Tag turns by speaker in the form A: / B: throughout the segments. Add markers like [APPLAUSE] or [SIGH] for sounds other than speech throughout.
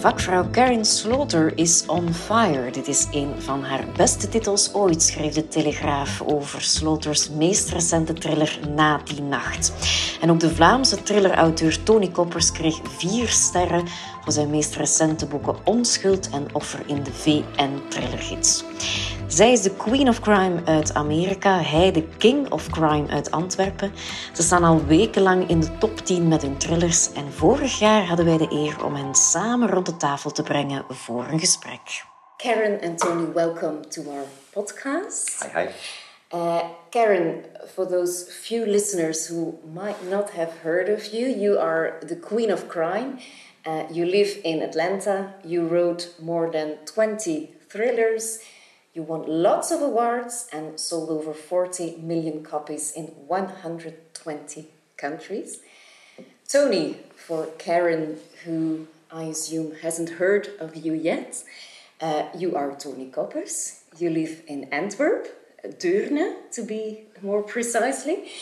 A: Vakvrouw Karen Slaughter is on fire. Dit is een van haar beste titels ooit, schreef de Telegraaf over Slaughters meest recente thriller Na die nacht. En ook de Vlaamse thrillerauteur Tony Koppers kreeg vier sterren voor zijn meest recente boeken Onschuld en Offer in de VN Thrillergids. Zij is de Queen of Crime uit Amerika, hij de King of Crime uit Antwerpen. Ze staan al wekenlang in de top 10 met hun thrillers en vorig jaar hadden wij de eer om hen samen rond de tafel te brengen voor een gesprek. Karen and Tony, welcome to our podcast.
B: Hi, hi.
A: Uh, Karen, for those few listeners who might not have heard of you, you are the Queen of Crime. Uh, you live in Atlanta. You wrote more than 20 thrillers. You won lots of awards and sold over 40 million copies in 120 countries. Toni, for Karin, who I assume hasn't heard of you yet, uh, you are Toni Coppers. You live in Antwerp, Deurne to be more precisely.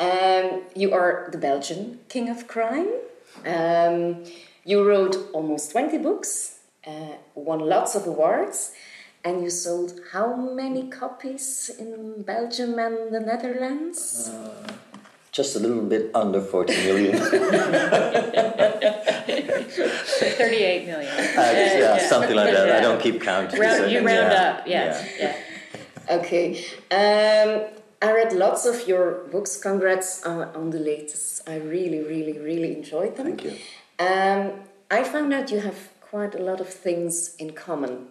A: Um, you are the Belgian king of crime. Um, you wrote almost 20 books, uh, won lots of awards, and you sold how many copies in Belgium and the Netherlands?
B: Uh, just a little bit under 40 million. [LAUGHS]
C: 38 million. Uh,
B: yeah, yeah, something like that. I don't keep counting.
C: Round, you round yeah. up, yes. Yeah.
A: yeah. Okay. Um, I read lots of your books. Congrats on, on, the latest. I really, really, really enjoyed them.
B: Thank you.
A: Um, I found out you have quite a lot of things in common.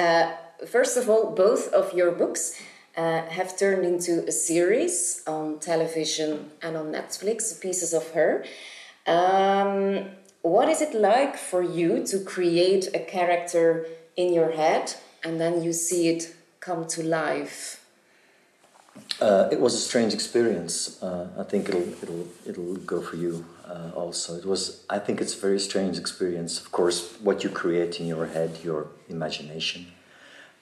A: Uh, first of all, both of your books uh, have turned into a series on television and on Netflix, Pieces of Her. Um, what is it like for you to create a character in your head and then you see it come to life?
B: Uh, it was a strange experience. Uh, I think it'll it'll it'll go for you uh, also. It was. I think it's a very strange experience. Of course, what you create in your head, your imagination,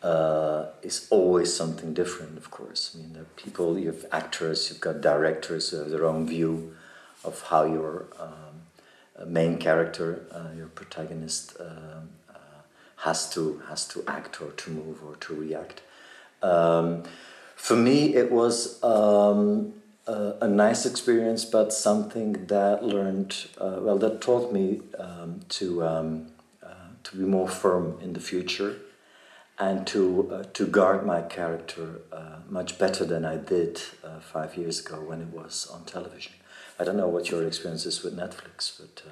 B: uh, is always something different. Of course, I mean, there are people. You have actors. You've got directors who have their own view of how your um, main character, uh, your protagonist, um, uh, has to has to act or to move or to react. Um, for me, it was um, a, nice experience, but something that learned uh, well that taught me um, to um, uh, to be more firm in the future and to uh, to guard my character uh, much better than I did uh, five years ago when it was on television. I don't know what your experience is with Netflix, but.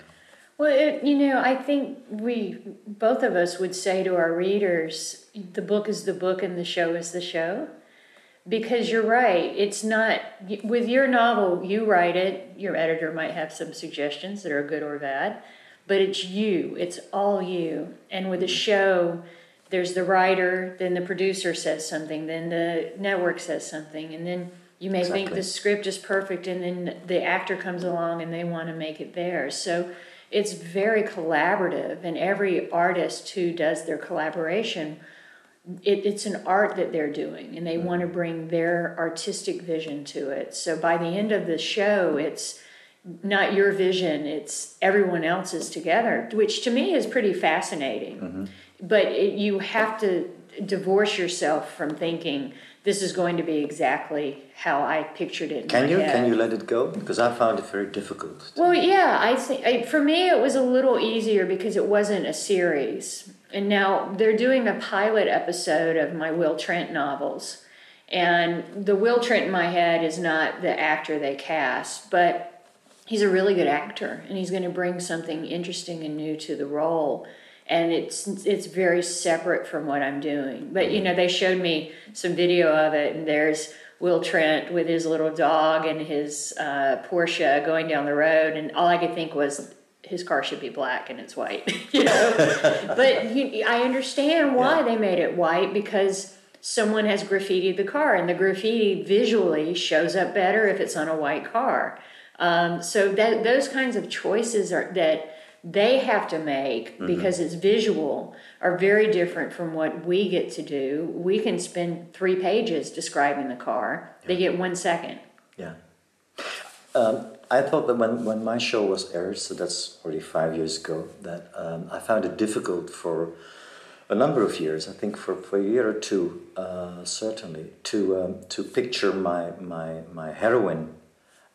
C: Well, it, you know, I think we both of us would say to our readers, the book is the book and the show is the show because you're right it's not with your novel you write it your editor might have some suggestions that are good or bad but it's you it's all you and with a show there's the writer then the producer says something then the network says something and then you may exactly. think the script is perfect and then the actor comes along and they want to make it theirs so it's very collaborative and every artist who does their collaboration it, it's an art that they're doing and they want to bring their artistic vision to it so by the end of the show it's not your vision it's everyone else's together which to me is pretty fascinating mm-hmm. but it, you have to divorce yourself from thinking this is going to be exactly how I pictured it.
B: Can you
C: head.
B: can you let it go? Because I found it very difficult.
C: Well, yeah, I think for me it was a little easier because it wasn't a series. And now they're doing a pilot episode of my Will Trent novels. And the Will Trent in my head is not the actor they cast, but he's a really good actor and he's going to bring something interesting and new to the role and it's it's very separate from what I'm doing. But you know, they showed me some video of it, and there's Will Trent with his little dog and his uh, Porsche going down the road, and all I could think was his car should be black and it's white. [LAUGHS] you [LAUGHS] know, but you, I understand why yeah. they made it white because someone has graffitied the car, and the graffiti visually shows up better if it's on a white car. Um, so that those kinds of choices are that they have to make mm-hmm. because it's visual are very different from what we get to do. We can spend three pages describing the car. Yeah. They get one second.
B: Yeah. Um, I thought that when, when my show was aired, so that's already five years ago, that um, I found it difficult for a number of years, I think for, for a year or two, uh, certainly, to, um, to picture my, my, my heroine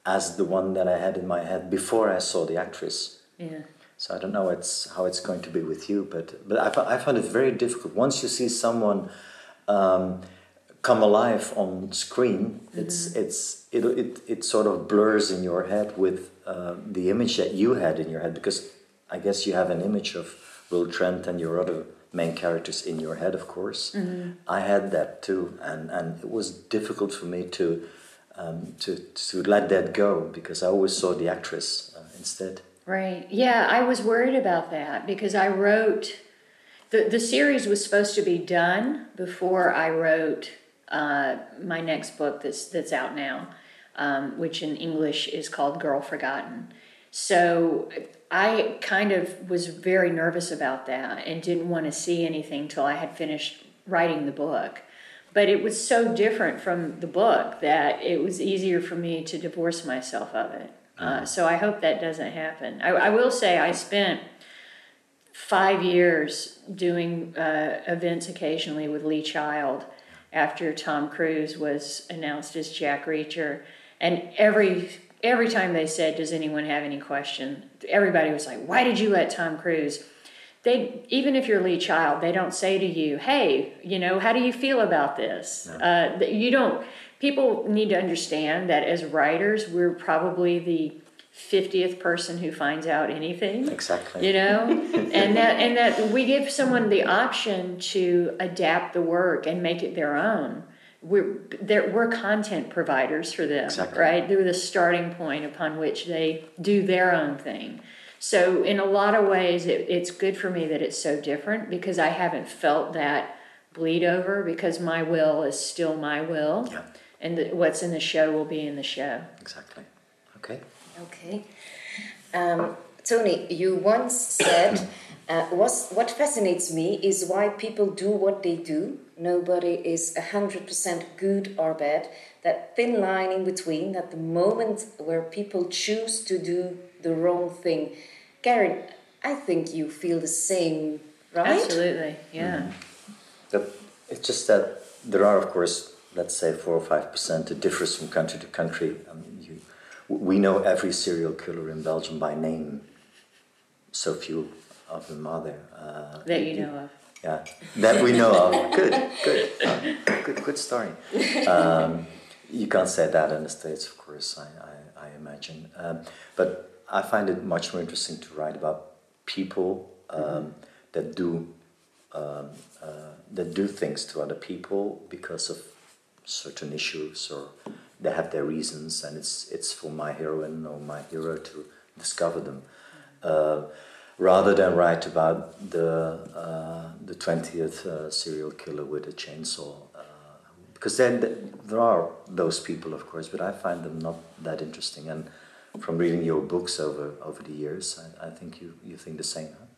B: as the one that I had in my head before I saw the actress.
C: Yeah.
B: So I don't know it's, how it's going to be with you, but, but I, I found it very difficult. Once you see someone um, come alive on screen, it's, mm-hmm. it's, it, it, it sort of blurs in your head with uh, the image that you had in your head, because I guess you have an image of Will Trent and your other main characters in your head, of course. Mm-hmm. I had that too, and, and it was difficult for me to um, to to let that go because I always saw the actress uh, instead.
C: Right. Yeah, I was worried about that because I wrote the the series was supposed to be done before I wrote uh, my next book that's that's out now, um, which in English is called Girl Forgotten. So I kind of was very nervous about that and didn't want to see anything till I had finished writing the book. But it was so different from the book that it was easier for me to divorce myself of it. Uh, mm-hmm. so I hope that doesn't happen. I, I, will say I spent five years doing uh, events occasionally with Lee Child after Tom Cruise was announced as Jack Reacher, and every every time they said, "Does anyone have any question?" Everybody was like, "Why did you let Tom Cruise?" they even if you're Lee Child, they don't say to you, "Hey, you know, how do you feel about this?" No. Uh, you don't. People need to understand that as writers, we're probably the fiftieth person who finds out anything.
B: Exactly.
C: You know, [LAUGHS] and that and that we give someone the option to adapt the work and make it their own. We're we're content providers for them, exactly. right? They're the starting point upon which they do their own thing. So, in a lot of ways, it, it's good for me that it's so different because I haven't felt that bleed over because my will is still my will. Yeah. And the, what's in the show will be in the show.
B: Exactly. Okay.
A: Okay. Um, Toni, you once said, uh, what fascinates me is why people do what they do. Nobody is 100% good or bad. That thin line in between, that the moment where people choose to do the wrong thing Karin, I think you feel the same, right?
C: Absolutely, yeah.
B: Mm. It's just that there are, of course, let's say four or five percent. It differs from country to country. I mean, you, we know every serial killer in Belgium by name. So few of them are there.
C: Uh, that you know of.
B: Yeah, that we know of. [LAUGHS] Good, good, uh, good, good story. Um, you can't say that in the states, of course. I, I, I imagine, um, but I find it much more interesting to write about people um, mm-hmm. that do um, uh, that do things to other people because of certain issues or they have their reasons, and it's it's for my heroine or my hero to discover them, uh, rather than write about the uh, the twentieth uh, serial killer with a chainsaw. Uh, because then there are those people, of course, but I find them not that interesting and from reading your books over over the years. I, I think you you think the same. Huh?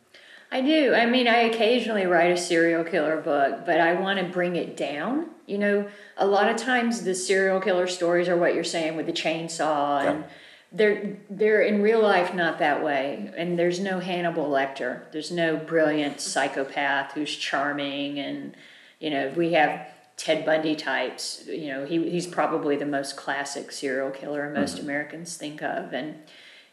C: I do. I mean, I occasionally write a serial killer book, but I want to bring it down. You know, a lot of times the serial killer stories are what you're saying with the chainsaw yeah. and they're they're in real life not that way and there's no Hannibal Lecter. There's no brilliant psychopath who's charming and you know, we have Ted Bundy types. You know, he, he's probably the most classic serial killer most mm-hmm. Americans think of. And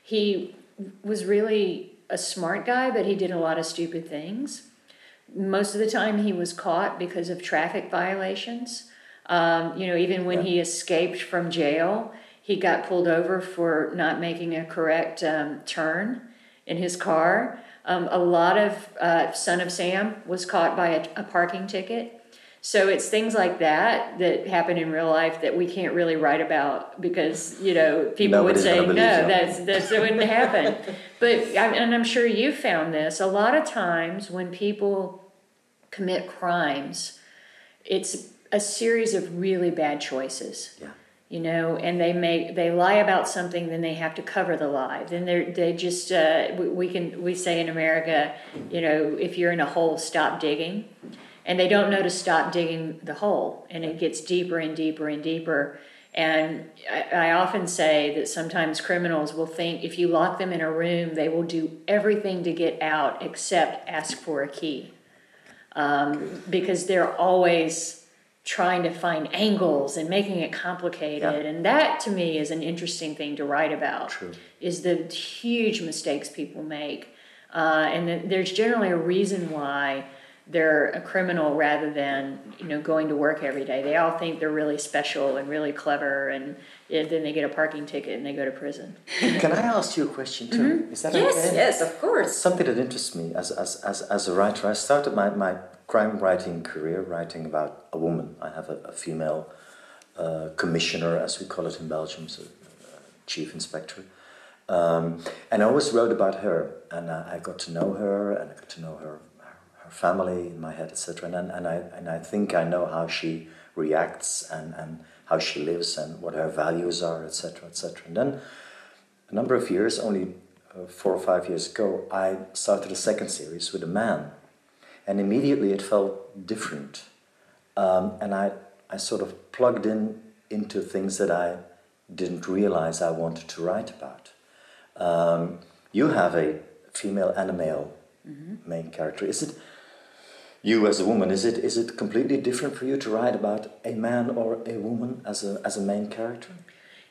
C: he was really a smart guy, but he did a lot of stupid things. Most of the time, he was caught because of traffic violations. Um, you know, even when yeah. he escaped from jail, he got pulled over for not making a correct um, turn in his car. Um, a lot of uh, Son of Sam was caught by a, a parking ticket so it's things like that that happen in real life that we can't really write about because you know people Nobody's would say no, that's that's that wouldn't happen. [LAUGHS] But and I'm sure you found this a lot of times when people commit crimes, it's a series of really bad choices.
B: Yeah.
C: You know, and they make they lie about something, then they have to cover the lie. Then they they just uh, we, we can we say in America, you know, if you're in a hole, stop digging and they don't know to stop digging the hole and it gets deeper and deeper and deeper And I, I, often say that sometimes criminals will think if you lock them in a room, they will do everything to get out except ask for a key. Um, because they're always trying to find angles and making it complicated. Yeah. And that to me is an interesting thing to write about.
B: True.
C: Is the huge mistakes people make. Uh, and there's generally a reason why they're a criminal rather than you know going to work every day. They all think they're really special and really clever, and, then they get a parking ticket and they go to prison.
B: Can I ask you a question too?
A: Mm-hmm. Is that yes, okay? Yes, of course.
B: Something that interests me as, as, as, as a writer. I started my, my crime writing career writing about a woman. I have a, a female uh, commissioner, as we call it in Belgium, so uh, chief inspector. Um, and I always wrote about her, and I, I got to know her, and I got to know her family in my head, etc. And, and, I, and I think I know how she reacts and, and how she lives and what her values are, etc., etc. And then a number of years, only uh, four or five years ago, I started a second series with a man. And immediately it felt different. Um, and I, I sort of plugged in into things that I didn't realize I wanted to write about. Um, you have a female and a male mm-hmm. main character. Is it you as a woman is it is it completely different for you to write about a man or a woman as a as a main character?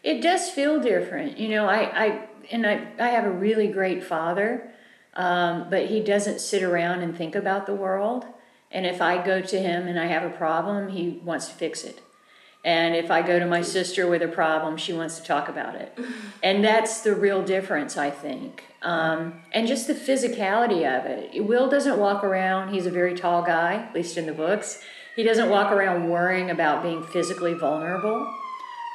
C: It does feel different. You know i i and i i have a really great father um, but he doesn't sit around and think about the world. And if i go to him and i have a problem he wants to fix it and if I go to my sister with a problem, she wants to talk about it. [LAUGHS] And that's the real difference, I think. Um, and just the physicality of it. Will doesn't walk around, he's a very tall guy, at least in the books. He doesn't walk around worrying about being physically vulnerable.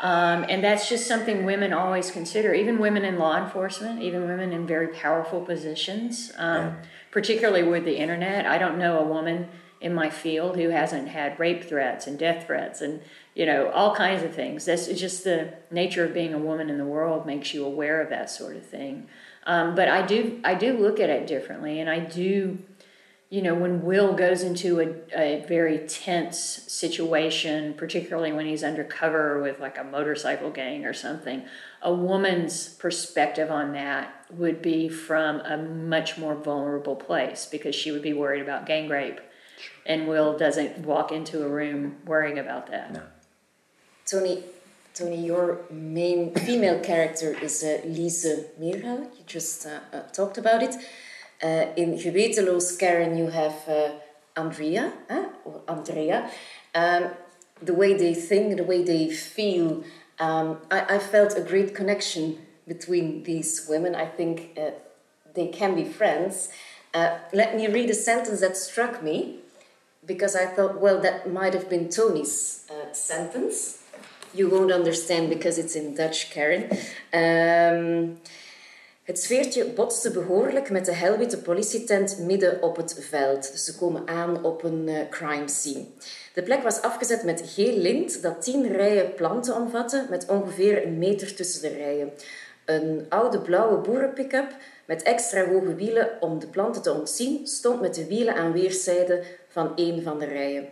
C: Um, and that's just something women always consider, even women in law enforcement, even women in very powerful positions, um, yeah. particularly with the internet. I don't know a woman in my field who hasn't had rape threats and death threats and you know all kinds of things. That's just the nature of being a woman in the world makes you aware of that sort of thing. Um, but i do i do look at it differently and i do you know when will goes into a, a very tense situation particularly when he's undercover with like a motorcycle gang or something a woman's perspective on that would be from a much more vulnerable place because she would be worried about gang rape. And will doesn't walk into a room worrying about that.
B: No.
A: Toni, Toni, your main female character is uh, Liese Meerhout. You just uh, uh, talked about it. Uh, in Gewetenloos Karin, you have uh, Andrea, or Andrea. Um, the way they think, the way they feel. Um, I, I, felt a great connection between these women. I think they can be friends. let me read a sentence that struck me because I thought, well, that might have been Toni's sentence you won't understand because it's in Dutch, Karen. Um, het sfeertje botste behoorlijk met de helwitte politietent midden op het veld. Ze komen aan op een uh, crime scene. De plek was afgezet met geel lint dat tien rijen planten omvatte, met ongeveer een meter tussen de rijen. Een oude blauwe boerenpick-up met extra hoge wielen om de planten te ontzien, stond met de wielen aan weerszijden van een van de rijen.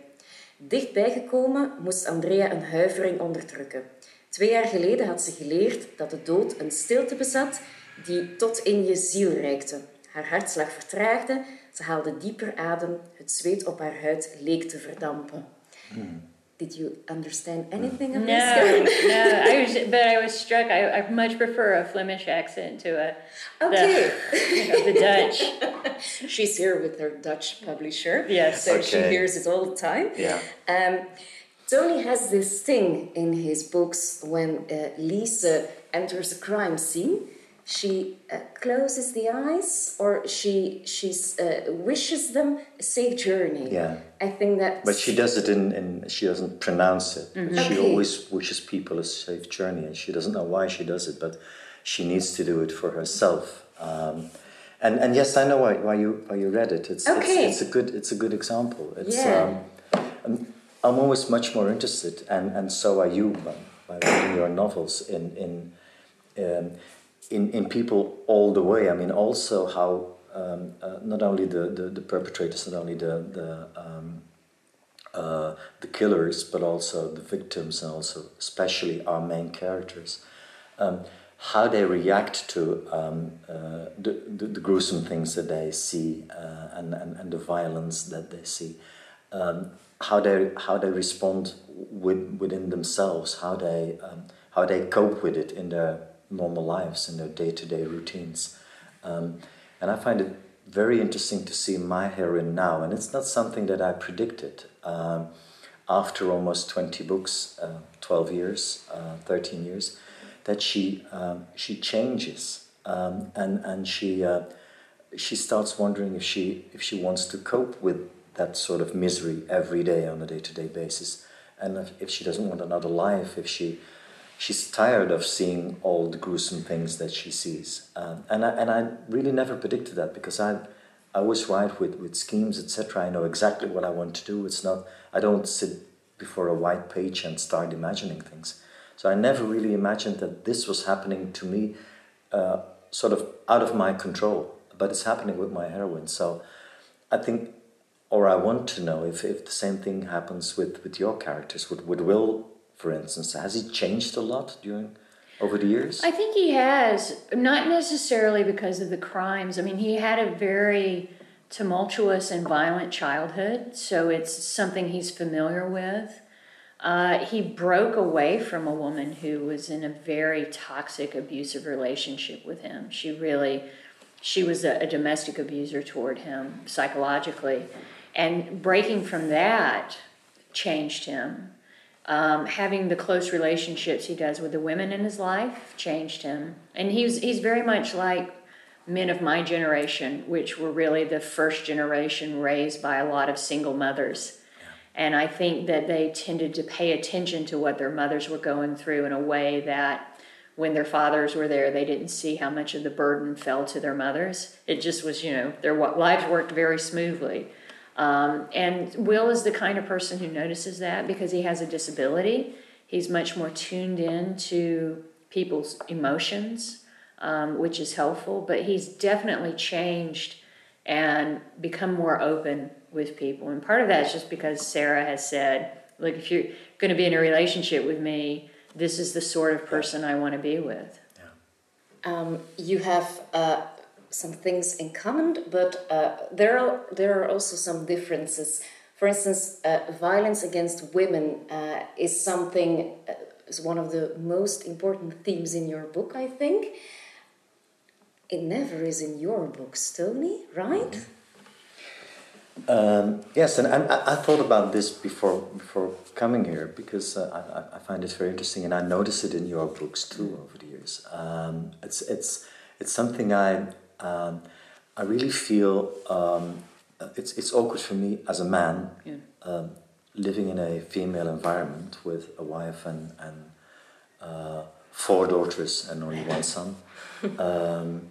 A: Dichtbij gekomen moest Andrea een huivering onderdrukken. Twee jaar geleden had ze geleerd dat de dood een stilte bezat die tot in je ziel reikte. Haar hartslag vertraagde, ze haalde dieper adem, het zweet op haar huid leek te verdampen. Hmm. Did you understand anything of
C: no,
A: this?
C: no, I was, [LAUGHS] but I was struck. I, I much prefer a Flemish accent to a
A: okay.
C: the, you know, the Dutch. [LAUGHS]
A: She's here with her Dutch publisher.
C: Yes,
A: so
B: okay.
A: she hears it all the time.
B: Yeah.
A: Um, Toni has this thing in his books when uh, Liese enters a crime scene she uh, closes the eyes or she she uh, wishes them a safe journey.
B: Yeah.
A: I think that
B: but she does it in, in she doesn't pronounce it.
A: Mm-hmm.
B: she always wishes people a safe journey and she doesn't know why she does it but she needs to do it for herself. Um, and and yes i know why, why you why you read it. It's,
A: okay.
B: it's, it's a good it's a good example. It's
A: yeah.
B: um, I'm always much more interested and and so are you by, by reading your novels in in um, in, in people all the way. I mean, also how um, uh, not only the, the, the, perpetrators, not only the, the um, uh, the killers, but also the victims, and also especially our main characters, um, how they react to um, uh, the, the, the, gruesome things that they see uh, and, and, and the violence that they see, um, how they how they respond with, within themselves, how they um, how they cope with it in their normal lives, in their day to day routines, um, and I find it very interesting to see my heroine now, and it's not something that I predicted. Um, after almost 20 books, uh, 12 years, uh, 13 years, that she, um, she changes um, and, and she, uh, she starts wondering if she, if she wants to cope with that sort of misery every day on a day to day basis. And if, if she doesn't want another life, if she, she's tired of seeing all the gruesome things that she sees. Um, and, I, and I really never predicted that because I, I always write with, with schemes, etc. I know exactly what I want to do. It's not, I don't sit before a white page and start imagining things. So I never really imagined that this was happening to me, uh, sort of out of my control. But it's happening with my heroine. So I think, or I want to know if, if the same thing happens with, with your characters, with, with Will for instance, has he changed a lot during over the years?
C: I think he has, not necessarily because of the crimes. I mean, he had a very tumultuous and violent childhood, so it's something he's familiar with. Uh, he broke away from a woman who was in a very toxic, abusive relationship with him. She really, she was a, a domestic abuser toward him psychologically, and breaking from that changed him. Um, having the close relationships he does with the women in his life changed him, and he's he's very much like men of my generation, which were really the first generation raised by a lot of single mothers. And I think that they tended to pay attention to what their mothers were going through in a way that when their fathers were there, they didn't see how much of the burden fell to their mothers. It just was, you know, their lives worked very smoothly. Um, and Will is the kind of person who notices that because he has a disability. He's much more tuned in to people's emotions, um, which is helpful. But he's definitely changed and become more open with people. And part of that is just because Sarah has said, "Look, if you're going to be in a relationship with me, this is the sort of person I want to be with."
A: Yeah. Um, you have. Uh, some things in common, but uh, there are there are also some differences. For instance, uh, violence against women uh, is something uh, is one of the most important themes in your book. I think it never is in your book, Toni, right? Mm -hmm.
B: Um, yes, and I, I, thought about this before before coming here because uh, I, I, find it very interesting, and I notice it in your books too over the years. Um, it's it's it's something I um, I really feel um, it's it's awkward for me as a man yeah. um, living in a female environment with a wife and and uh, four daughters and only one son. [LAUGHS] Um,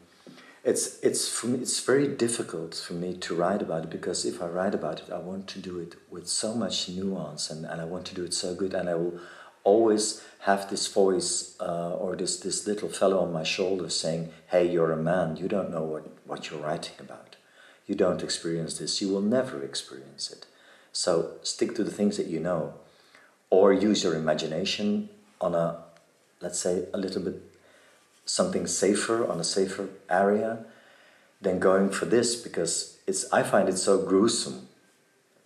B: it's it's for me, it's very difficult for me to write about it because if I write about it, I want to do it with so much nuance and, and I want to do it so good and I will always have this voice uh, or this, this little fellow on my shoulder saying, Hey, you're a man, you don't know what, what you're writing about. You don't experience this, you will never experience it. So stick to the things that you know, or use your imagination on a, let's say, a little bit something safer, on a safer area, than going for this because it's, I find it so gruesome.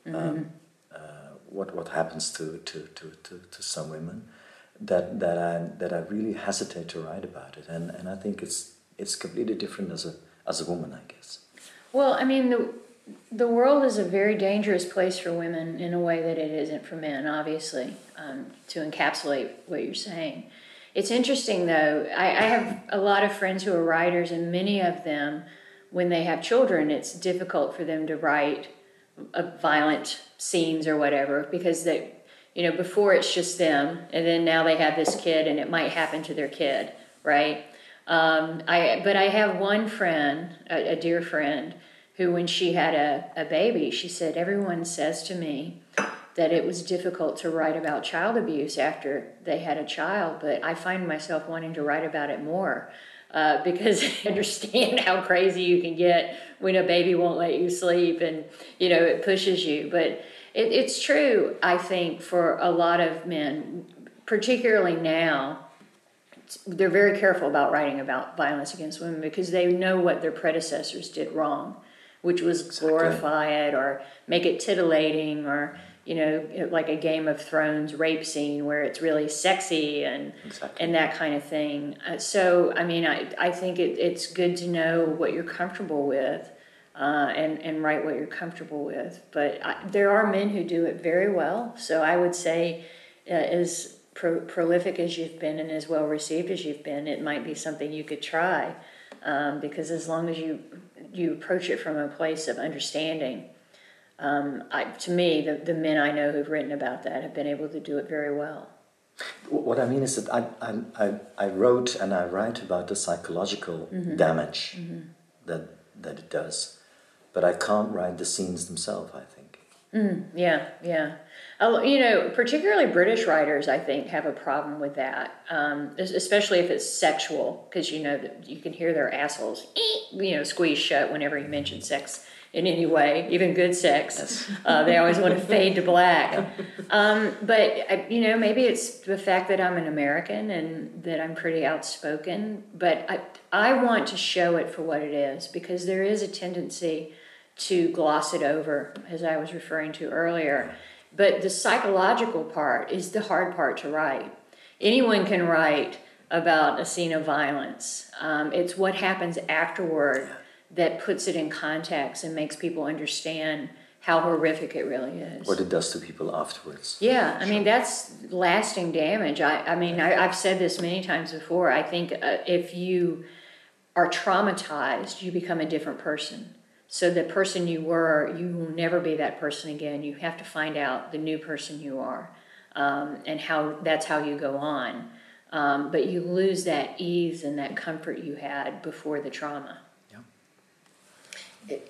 B: Mm-hmm. Um, what what happens to to, to, to, to some women that that I that I really hesitate to write about it and and I think it's it's completely different as a as a woman I guess.
C: Well, I mean the the world is a very dangerous place for women in a way that it isn't for men, obviously, um, to encapsulate what you're saying. It's interesting, though. I, I have a lot of friends who are writers, and many of them, when they have children, it's difficult for them to write violent scenes or whatever because they you know before it's just them and then now they have this kid and it might happen to their kid right? Um, I but I have one friend a, a dear friend who when she had a, a baby she said everyone says to me that it was difficult to write about child abuse after they had a child but I find myself wanting to write about it more uh, because [LAUGHS] I understand how crazy you can get when a baby won't let you sleep and you know it pushes you. But it, it's true. I think for a lot of men, particularly now, they're very careful about writing about violence against women because they know what their predecessors did wrong, which was glorify it or make it titillating or you know like a Game of Thrones rape scene where it's really sexy and
B: Exactly.
C: and that kind of thing. Uh, so I mean, I I think it, it's good to know what you're comfortable with. Uh, and and write what you're comfortable with, but I, there are men who do it very well. So I would say, uh, as pro- prolific as you've been and as well received as you've been, it might be something you could try. Um, because as long as you you approach it from a place of understanding, um, I, to me, the, the men I know who've written about that have been able to do it very well.
B: What I mean is that I, I, I, I wrote and I write about the psychological damage that, that it does, but I can't write the scenes themselves, I think.
C: Yeah, yeah. Uh, you know, particularly British writers, I think, have a problem with that, um, especially if it's sexual, because you know that you can hear their assholes, you know, squeeze shut whenever you mention sex in any way, even good sex. Uh, they always want to fade to black. [LAUGHS] Um, but uh, you know, maybe it's the fact that I'm an American and that I'm pretty outspoken. But I, I want to show it for what it is because there is a tendency to gloss it over, as I was referring to earlier. But the psychological part is the hard part to write. Anyone can write about a scene of violence. Um, it's what happens afterward that puts it in context and makes people understand how horrific it really is.
B: What it does to people afterwards.
C: Yeah, I mean that's lasting damage. I, I mean I, I've said this many times before. I think uh, if you are traumatized, you become a different person. So the person you were, you will never be that person again. You have to find out the new person you are, um, and how that's how you go on. Um, but you lose that ease and that comfort you had before the trauma.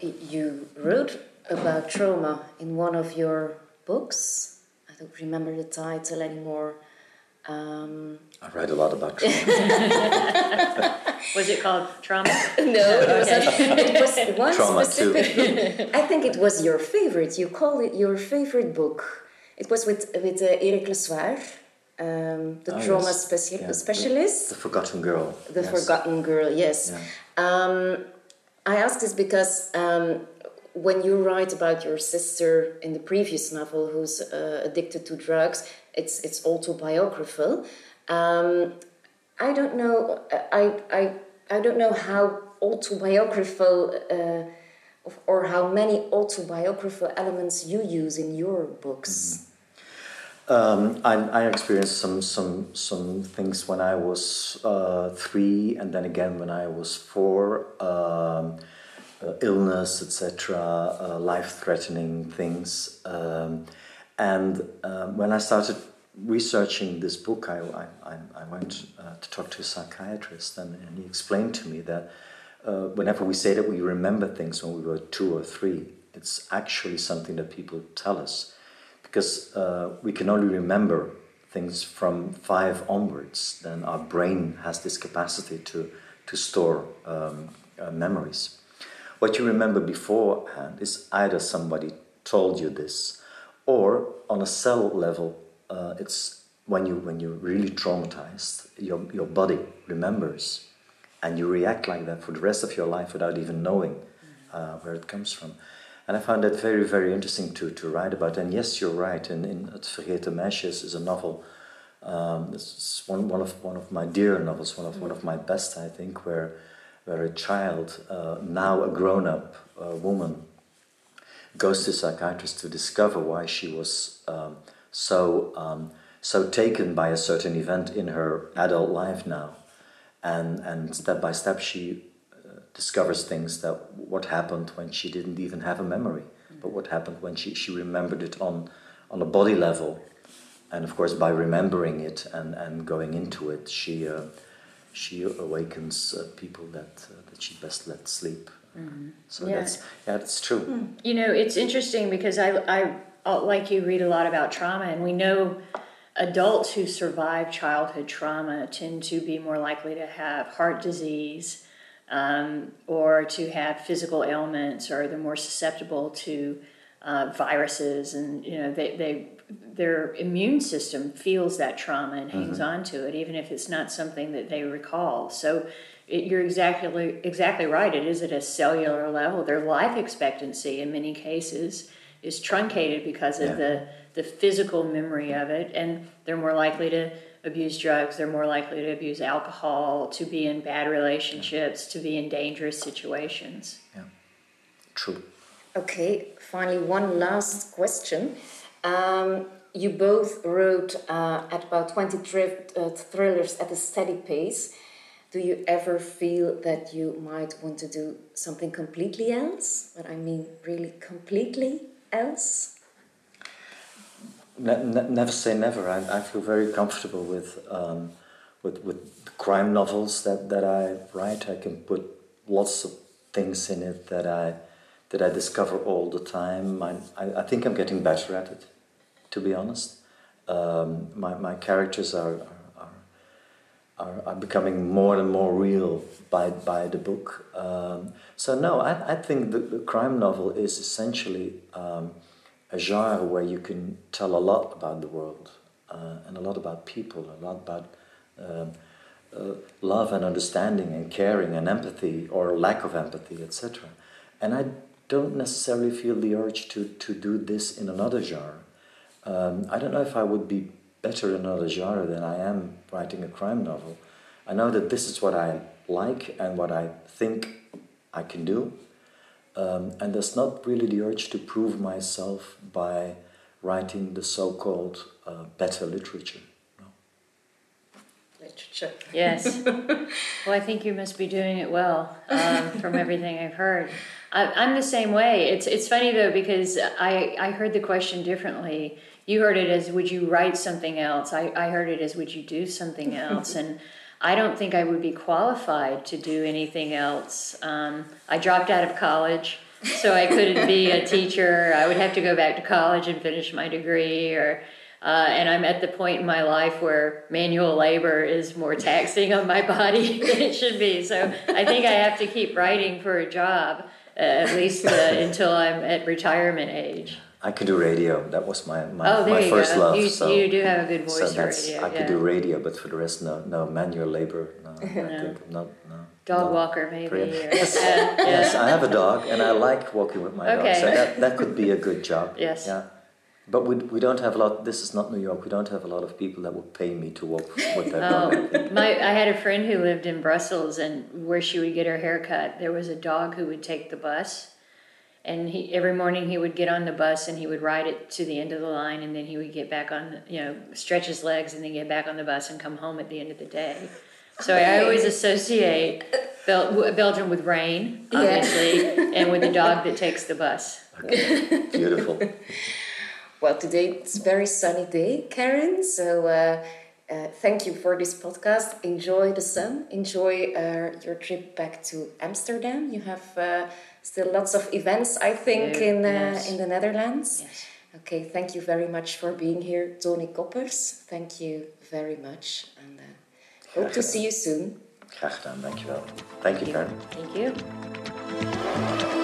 A: You wrote about trauma in one of your books. I don't remember the title anymore. Um,
B: I write a lot about trauma. [LAUGHS]
C: Was it called trauma? [LAUGHS]
A: no, it was, it was one
B: Trauma
A: specific. I think it was your favorite. You called it your favorite book. It was with with uh, Eric Lesoir, um, the
B: Ah,
A: trauma
B: yes.
A: speci-
B: Yeah,
A: specialist.
B: the Forgotten Girl.
A: The
B: yes.
A: Forgotten Girl, yes. Um, I ask this because um, when you write about your sister in the previous novel who's uh, addicted to drugs, it's it's autobiographical. Um, I don't know. I I I don't know how autobiographical uh, or how many autobiographical elements you use in your books.
B: Um, I, I experienced some some some things when I was uh, three, and then again when I was four. Um, uh, illness, etc., uh, life-threatening things, um, and um, when I started researching this book, I I, I- went uh, to talk to a psychiatrist, and, and he explained to me that uh, whenever we say that we remember things when we were two or three, it's actually something that people tell us because uh, we can only remember things from five onwards, then our brain has this capacity to, to store um, uh, memories. What you remember beforehand is either somebody told you this, or on a cell level, uh, it's when you when you're really traumatized, your, your body remembers, and you react like that for the rest of your life without even knowing uh, where it comes from. And I found that very, very interesting to, to write about. And yes, you're right. In, in Het Vergeten Meisjes is a novel. Um, is one, one of one of my dear novels, one of one of my best, I think, where where a child, uh, now a grown-up uh, woman, goes to a psychiatrist to discover why she was um, so um, so taken by a certain event in her adult life now, and and step by step she discovers things that what happened when she didn't even have a memory, but what happened when she, she remembered it on on a body level, and of course by remembering it and, and going into it, she uh, she awakens uh, people that uh, that she best let sleep. So
C: Yeah.
B: that's yeah, that's true.
C: You know, it's interesting because I, I, uh, like you, read a lot about trauma, and we know adults who survive childhood trauma tend to be more likely to have heart disease um, or to have physical ailments, or they're more susceptible to uh, viruses, and you know they, they their immune system feels that trauma and hangs mm-hmm. on to it, even if it's not something that they recall. So it, you're exactly exactly right. It is at a cellular level. Their life expectancy, in many cases, is truncated because of yeah. the the physical memory of it, and they're more likely to abuse drugs. They're more likely to abuse alcohol, to be in bad relationships, to be in dangerous situations.
B: Yeah, true.
A: Okay, finally, one last question. Um, you both wrote uh, at about 20 uh, thrillers at a steady pace. Do you ever feel that you might want to do something completely else? But I mean, really completely else?
B: Ne ne never say never. I, I, feel very comfortable with, um, with, with crime novels that, that I write. I can put lots of things in it that I, that I discover all the time. I, I, I think I'm getting better at it to be honest. Um, my, my characters are, are, are, are, becoming more and more real by, by the book. Um, so, no, I, I think the, the crime novel is essentially um, a genre where you can tell a lot about the world uh, and a lot about people, a lot about um, uh, love and understanding and caring and empathy or lack of empathy, etc. And I don't necessarily feel the urge to, to do this in another genre. Um, I don't know if I would be better in another genre than I am writing a crime novel. I know that this is what I like and what I think I can do. Um, and there's not really the urge to prove myself by writing the so called uh, better literature. No.
A: Literature.
C: Yes. [LAUGHS] well, I think you must be doing it well um, from everything I've heard. I, am the same way. It's, it's funny though, because I, I heard the question differently you heard it as would you write something else I, I heard it as would you do something else and i don't think i would be qualified to do anything else. Um, i dropped out of college so i couldn't be a [LAUGHS] teacher. I would have to go back to college and finish my degree or uh, and i'm at the point in my life where manual labor is more [LAUGHS] taxing on my body [LAUGHS] than it should be. So i think i have to keep writing for a job uh, at least uh, until i'm at retirement age
B: I could do radio. That was my my, oh, my first
C: go.
B: love.
C: You,
B: so,
C: you do have a good voice so that's,
B: radio. I could do radio, but for the rest, no, no manual labor. No, [LAUGHS] no. I think not. No.
C: Dog no. walker, maybe. Or, [LAUGHS]
B: yes, yeah. [LAUGHS] yes. I have a dog, and I like walking with my okay. dog. So that that could be a good job.
C: Yes.
B: Yeah. But we, we don't have a lot. This is not New York. We don't have a lot of people that would pay me to walk with their oh,
C: dog. my I had a friend who lived in Brussels, and where she would get her hair cut, there was a dog who would take the bus and he every morning he would get on the bus and he would ride it to the end of the line and then he would get back on you know stretch his legs and then get back on the bus and come home at the end of the day so i always associate Bel- belgium with rain obviously yeah. [LAUGHS] and with the dog that takes the bus
B: okay. [LAUGHS] beautiful
A: well today it's a very sunny day karin so uh, uh, thank you for this podcast. Enjoy the sun. Enjoy uh, your trip back to Amsterdam. You have uh, still lots of events, I think, in uh, in the Netherlands. Yes. Okay, thank you very much for being here, Toni Coppers. Thank you very much, and uh, hope to see you soon.
B: Graag gedaan, dankjewel. Thank you, Karin.
C: Thank you.